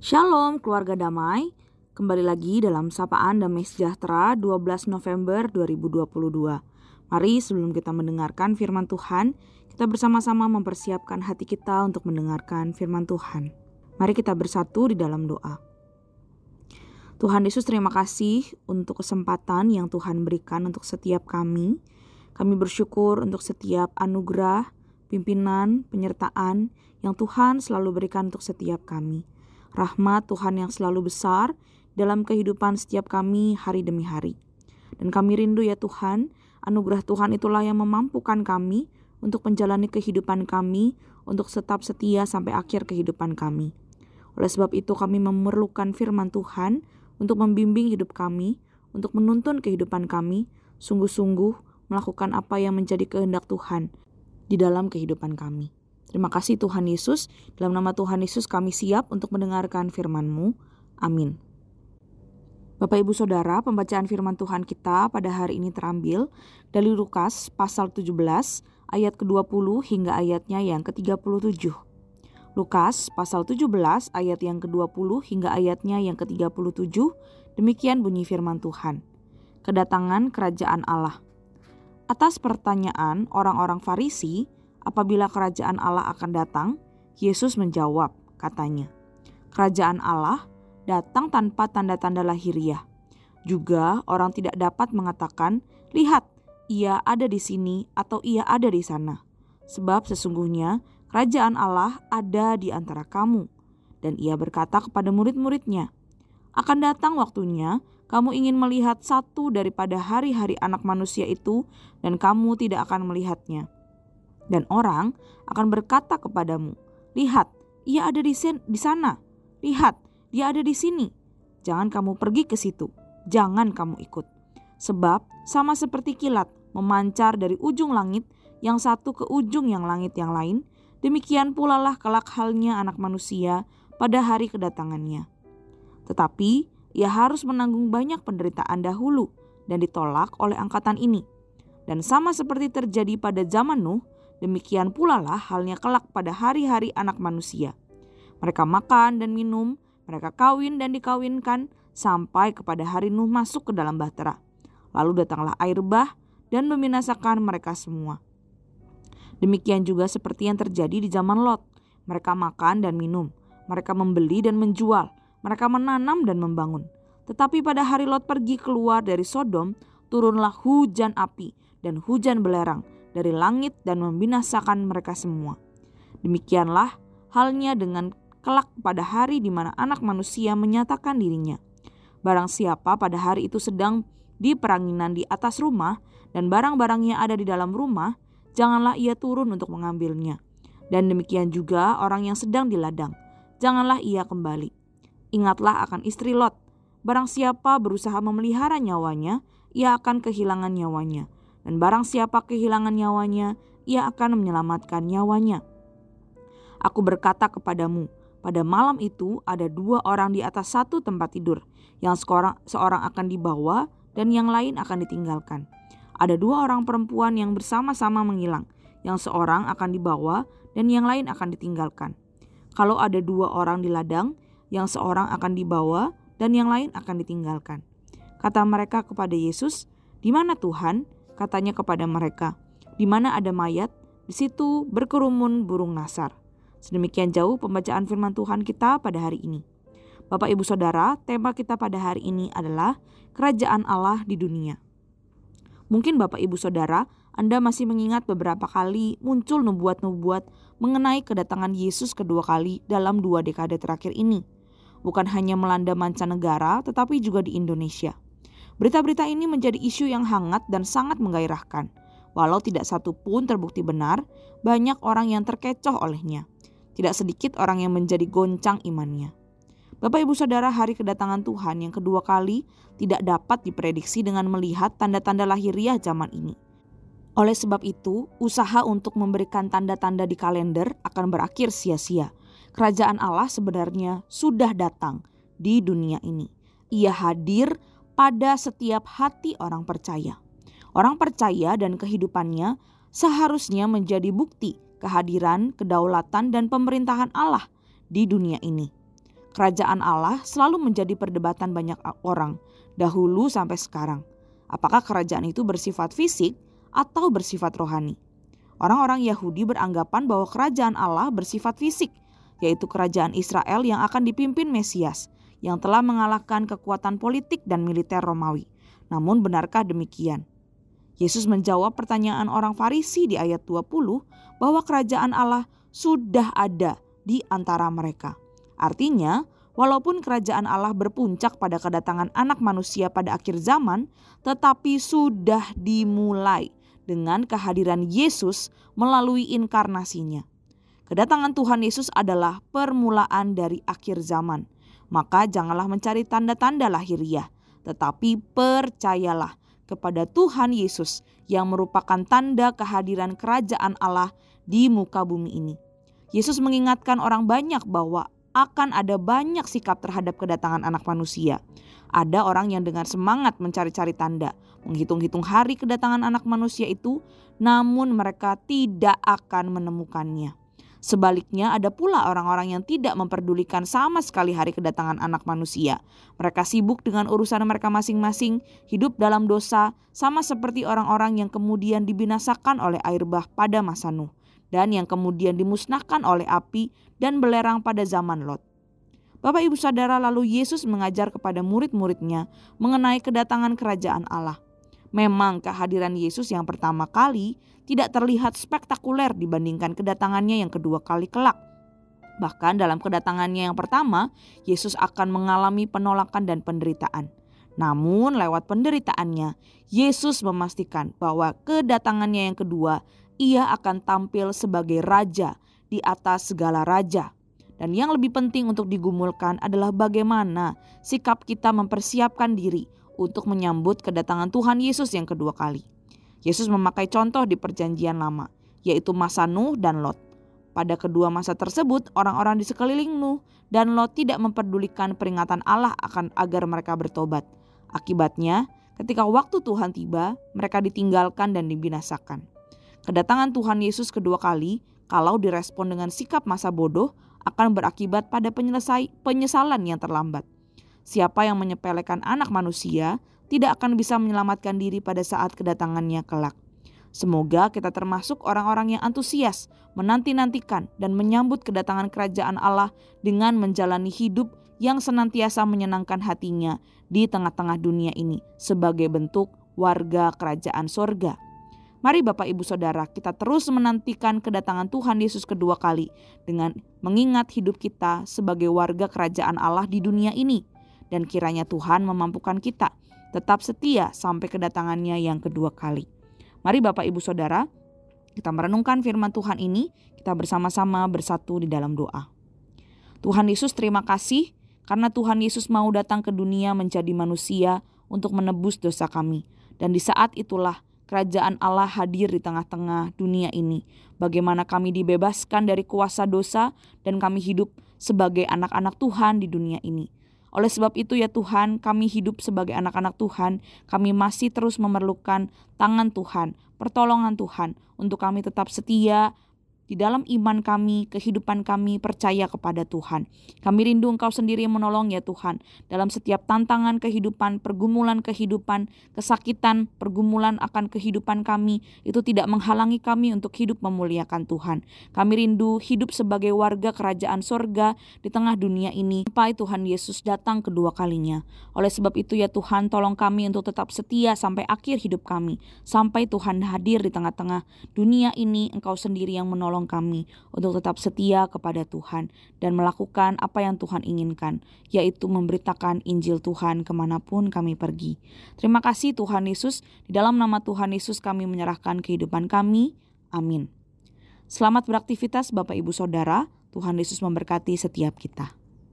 Shalom keluarga damai, kembali lagi dalam Sapaan Damai Sejahtera 12 November 2022. Mari sebelum kita mendengarkan firman Tuhan, kita bersama-sama mempersiapkan hati kita untuk mendengarkan firman Tuhan. Mari kita bersatu di dalam doa. Tuhan Yesus terima kasih untuk kesempatan yang Tuhan berikan untuk setiap kami. Kami bersyukur untuk setiap anugerah, pimpinan, penyertaan yang Tuhan selalu berikan untuk setiap kami rahmat Tuhan yang selalu besar dalam kehidupan setiap kami hari demi hari. Dan kami rindu ya Tuhan, anugerah Tuhan itulah yang memampukan kami untuk menjalani kehidupan kami, untuk tetap setia sampai akhir kehidupan kami. Oleh sebab itu kami memerlukan firman Tuhan untuk membimbing hidup kami, untuk menuntun kehidupan kami, sungguh-sungguh melakukan apa yang menjadi kehendak Tuhan di dalam kehidupan kami. Terima kasih Tuhan Yesus. Dalam nama Tuhan Yesus kami siap untuk mendengarkan firman-Mu. Amin. Bapak Ibu Saudara, pembacaan firman Tuhan kita pada hari ini terambil dari Lukas pasal 17 ayat ke-20 hingga ayatnya yang ke-37. Lukas pasal 17 ayat yang ke-20 hingga ayatnya yang ke-37. Demikian bunyi firman Tuhan. Kedatangan kerajaan Allah. Atas pertanyaan orang-orang Farisi, apabila kerajaan Allah akan datang? Yesus menjawab, katanya, kerajaan Allah datang tanpa tanda-tanda lahiriah. Juga orang tidak dapat mengatakan, lihat, ia ada di sini atau ia ada di sana. Sebab sesungguhnya kerajaan Allah ada di antara kamu. Dan ia berkata kepada murid-muridnya, akan datang waktunya kamu ingin melihat satu daripada hari-hari anak manusia itu dan kamu tidak akan melihatnya dan orang akan berkata kepadamu, "Lihat, ia ada di, di sana. Lihat, dia ada di sini." Jangan kamu pergi ke situ. Jangan kamu ikut. Sebab sama seperti kilat memancar dari ujung langit yang satu ke ujung yang langit yang lain, demikian pula lah kelak halnya anak manusia pada hari kedatangannya. Tetapi ia harus menanggung banyak penderitaan dahulu dan ditolak oleh angkatan ini. Dan sama seperti terjadi pada zaman Nuh, Demikian pula lah halnya kelak pada hari-hari anak manusia. Mereka makan dan minum, mereka kawin dan dikawinkan sampai kepada hari Nuh masuk ke dalam bahtera. Lalu datanglah air bah dan membinasakan mereka semua. Demikian juga seperti yang terjadi di zaman Lot. Mereka makan dan minum, mereka membeli dan menjual, mereka menanam dan membangun. Tetapi pada hari Lot pergi keluar dari Sodom, turunlah hujan api dan hujan belerang dari langit dan membinasakan mereka semua. Demikianlah halnya dengan kelak pada hari di mana anak manusia menyatakan dirinya. Barang siapa pada hari itu sedang di peranginan di atas rumah dan barang-barangnya ada di dalam rumah, janganlah ia turun untuk mengambilnya. Dan demikian juga orang yang sedang di ladang, janganlah ia kembali. Ingatlah akan istri Lot. Barang siapa berusaha memelihara nyawanya, ia akan kehilangan nyawanya dan barang siapa kehilangan nyawanya, ia akan menyelamatkan nyawanya. Aku berkata kepadamu, pada malam itu ada dua orang di atas satu tempat tidur, yang seorang, seorang akan dibawa dan yang lain akan ditinggalkan. Ada dua orang perempuan yang bersama-sama menghilang, yang seorang akan dibawa dan yang lain akan ditinggalkan. Kalau ada dua orang di ladang, yang seorang akan dibawa dan yang lain akan ditinggalkan. Kata mereka kepada Yesus, "Di mana Tuhan?" Katanya kepada mereka, di mana ada mayat, di situ berkerumun burung nasar. Sedemikian jauh pembacaan firman Tuhan kita pada hari ini. Bapak Ibu Saudara, tema kita pada hari ini adalah kerajaan Allah di dunia. Mungkin Bapak Ibu Saudara, Anda masih mengingat beberapa kali muncul nubuat-nubuat mengenai kedatangan Yesus kedua kali dalam dua dekade terakhir ini. Bukan hanya melanda mancanegara, tetapi juga di Indonesia. Berita-berita ini menjadi isu yang hangat dan sangat menggairahkan. Walau tidak satu pun terbukti benar, banyak orang yang terkecoh olehnya. Tidak sedikit orang yang menjadi goncang imannya. Bapak Ibu Saudara, hari kedatangan Tuhan yang kedua kali tidak dapat diprediksi dengan melihat tanda-tanda lahiriah zaman ini. Oleh sebab itu, usaha untuk memberikan tanda-tanda di kalender akan berakhir sia-sia. Kerajaan Allah sebenarnya sudah datang di dunia ini. Ia hadir pada setiap hati orang percaya. Orang percaya dan kehidupannya seharusnya menjadi bukti kehadiran, kedaulatan, dan pemerintahan Allah di dunia ini. Kerajaan Allah selalu menjadi perdebatan banyak orang, dahulu sampai sekarang. Apakah kerajaan itu bersifat fisik atau bersifat rohani? Orang-orang Yahudi beranggapan bahwa kerajaan Allah bersifat fisik, yaitu kerajaan Israel yang akan dipimpin Mesias, yang telah mengalahkan kekuatan politik dan militer Romawi. Namun benarkah demikian? Yesus menjawab pertanyaan orang Farisi di ayat 20 bahwa kerajaan Allah sudah ada di antara mereka. Artinya, walaupun kerajaan Allah berpuncak pada kedatangan anak manusia pada akhir zaman, tetapi sudah dimulai dengan kehadiran Yesus melalui inkarnasinya. Kedatangan Tuhan Yesus adalah permulaan dari akhir zaman. Maka janganlah mencari tanda-tanda lahiriah, tetapi percayalah kepada Tuhan Yesus yang merupakan tanda kehadiran kerajaan Allah di muka bumi ini. Yesus mengingatkan orang banyak bahwa akan ada banyak sikap terhadap kedatangan anak manusia. Ada orang yang dengan semangat mencari-cari tanda, menghitung-hitung hari kedatangan anak manusia itu, namun mereka tidak akan menemukannya. Sebaliknya ada pula orang-orang yang tidak memperdulikan sama sekali hari kedatangan anak manusia. Mereka sibuk dengan urusan mereka masing-masing, hidup dalam dosa, sama seperti orang-orang yang kemudian dibinasakan oleh air bah pada masa Nuh, dan yang kemudian dimusnahkan oleh api dan belerang pada zaman Lot. Bapak ibu saudara lalu Yesus mengajar kepada murid-muridnya mengenai kedatangan kerajaan Allah. Memang kehadiran Yesus yang pertama kali tidak terlihat spektakuler dibandingkan kedatangannya yang kedua kali kelak. Bahkan dalam kedatangannya yang pertama, Yesus akan mengalami penolakan dan penderitaan. Namun lewat penderitaannya, Yesus memastikan bahwa kedatangannya yang kedua, ia akan tampil sebagai raja di atas segala raja. Dan yang lebih penting untuk digumulkan adalah bagaimana sikap kita mempersiapkan diri untuk menyambut kedatangan Tuhan Yesus yang kedua kali. Yesus memakai contoh di Perjanjian Lama, yaitu masa Nuh dan Lot. Pada kedua masa tersebut, orang-orang di sekeliling Nuh dan Lot tidak memperdulikan peringatan Allah akan agar mereka bertobat. Akibatnya, ketika waktu Tuhan tiba, mereka ditinggalkan dan dibinasakan. Kedatangan Tuhan Yesus kedua kali, kalau direspon dengan sikap masa bodoh, akan berakibat pada penyelesai penyesalan yang terlambat. Siapa yang menyepelekan anak manusia tidak akan bisa menyelamatkan diri pada saat kedatangannya kelak. Semoga kita termasuk orang-orang yang antusias, menanti-nantikan dan menyambut kedatangan kerajaan Allah dengan menjalani hidup yang senantiasa menyenangkan hatinya di tengah-tengah dunia ini sebagai bentuk warga kerajaan sorga. Mari Bapak Ibu Saudara kita terus menantikan kedatangan Tuhan Yesus kedua kali dengan mengingat hidup kita sebagai warga kerajaan Allah di dunia ini dan kiranya Tuhan memampukan kita tetap setia sampai kedatangannya yang kedua kali. Mari Bapak Ibu Saudara, kita merenungkan firman Tuhan ini, kita bersama-sama bersatu di dalam doa. Tuhan Yesus terima kasih karena Tuhan Yesus mau datang ke dunia menjadi manusia untuk menebus dosa kami. Dan di saat itulah kerajaan Allah hadir di tengah-tengah dunia ini. Bagaimana kami dibebaskan dari kuasa dosa dan kami hidup sebagai anak-anak Tuhan di dunia ini. Oleh sebab itu ya Tuhan, kami hidup sebagai anak-anak Tuhan, kami masih terus memerlukan tangan Tuhan, pertolongan Tuhan. Untuk kami tetap setia di dalam iman kami, kehidupan kami percaya kepada Tuhan. Kami rindu Engkau sendiri yang menolong ya Tuhan. Dalam setiap tantangan kehidupan, pergumulan kehidupan, kesakitan, pergumulan akan kehidupan kami, itu tidak menghalangi kami untuk hidup memuliakan Tuhan. Kami rindu hidup sebagai warga kerajaan sorga di tengah dunia ini. Sampai Tuhan Yesus datang kedua kalinya. Oleh sebab itu ya Tuhan, tolong kami untuk tetap setia sampai akhir hidup kami. Sampai Tuhan hadir di tengah-tengah dunia ini, Engkau sendiri yang menolong menolong kami untuk tetap setia kepada Tuhan dan melakukan apa yang Tuhan inginkan, yaitu memberitakan Injil Tuhan ke mana pun kami pergi. Terima kasih Tuhan Yesus, di dalam nama Tuhan Yesus kami menyerahkan kehidupan kami. Amin. Selamat beraktivitas Bapak Ibu Saudara, Tuhan Yesus memberkati setiap kita.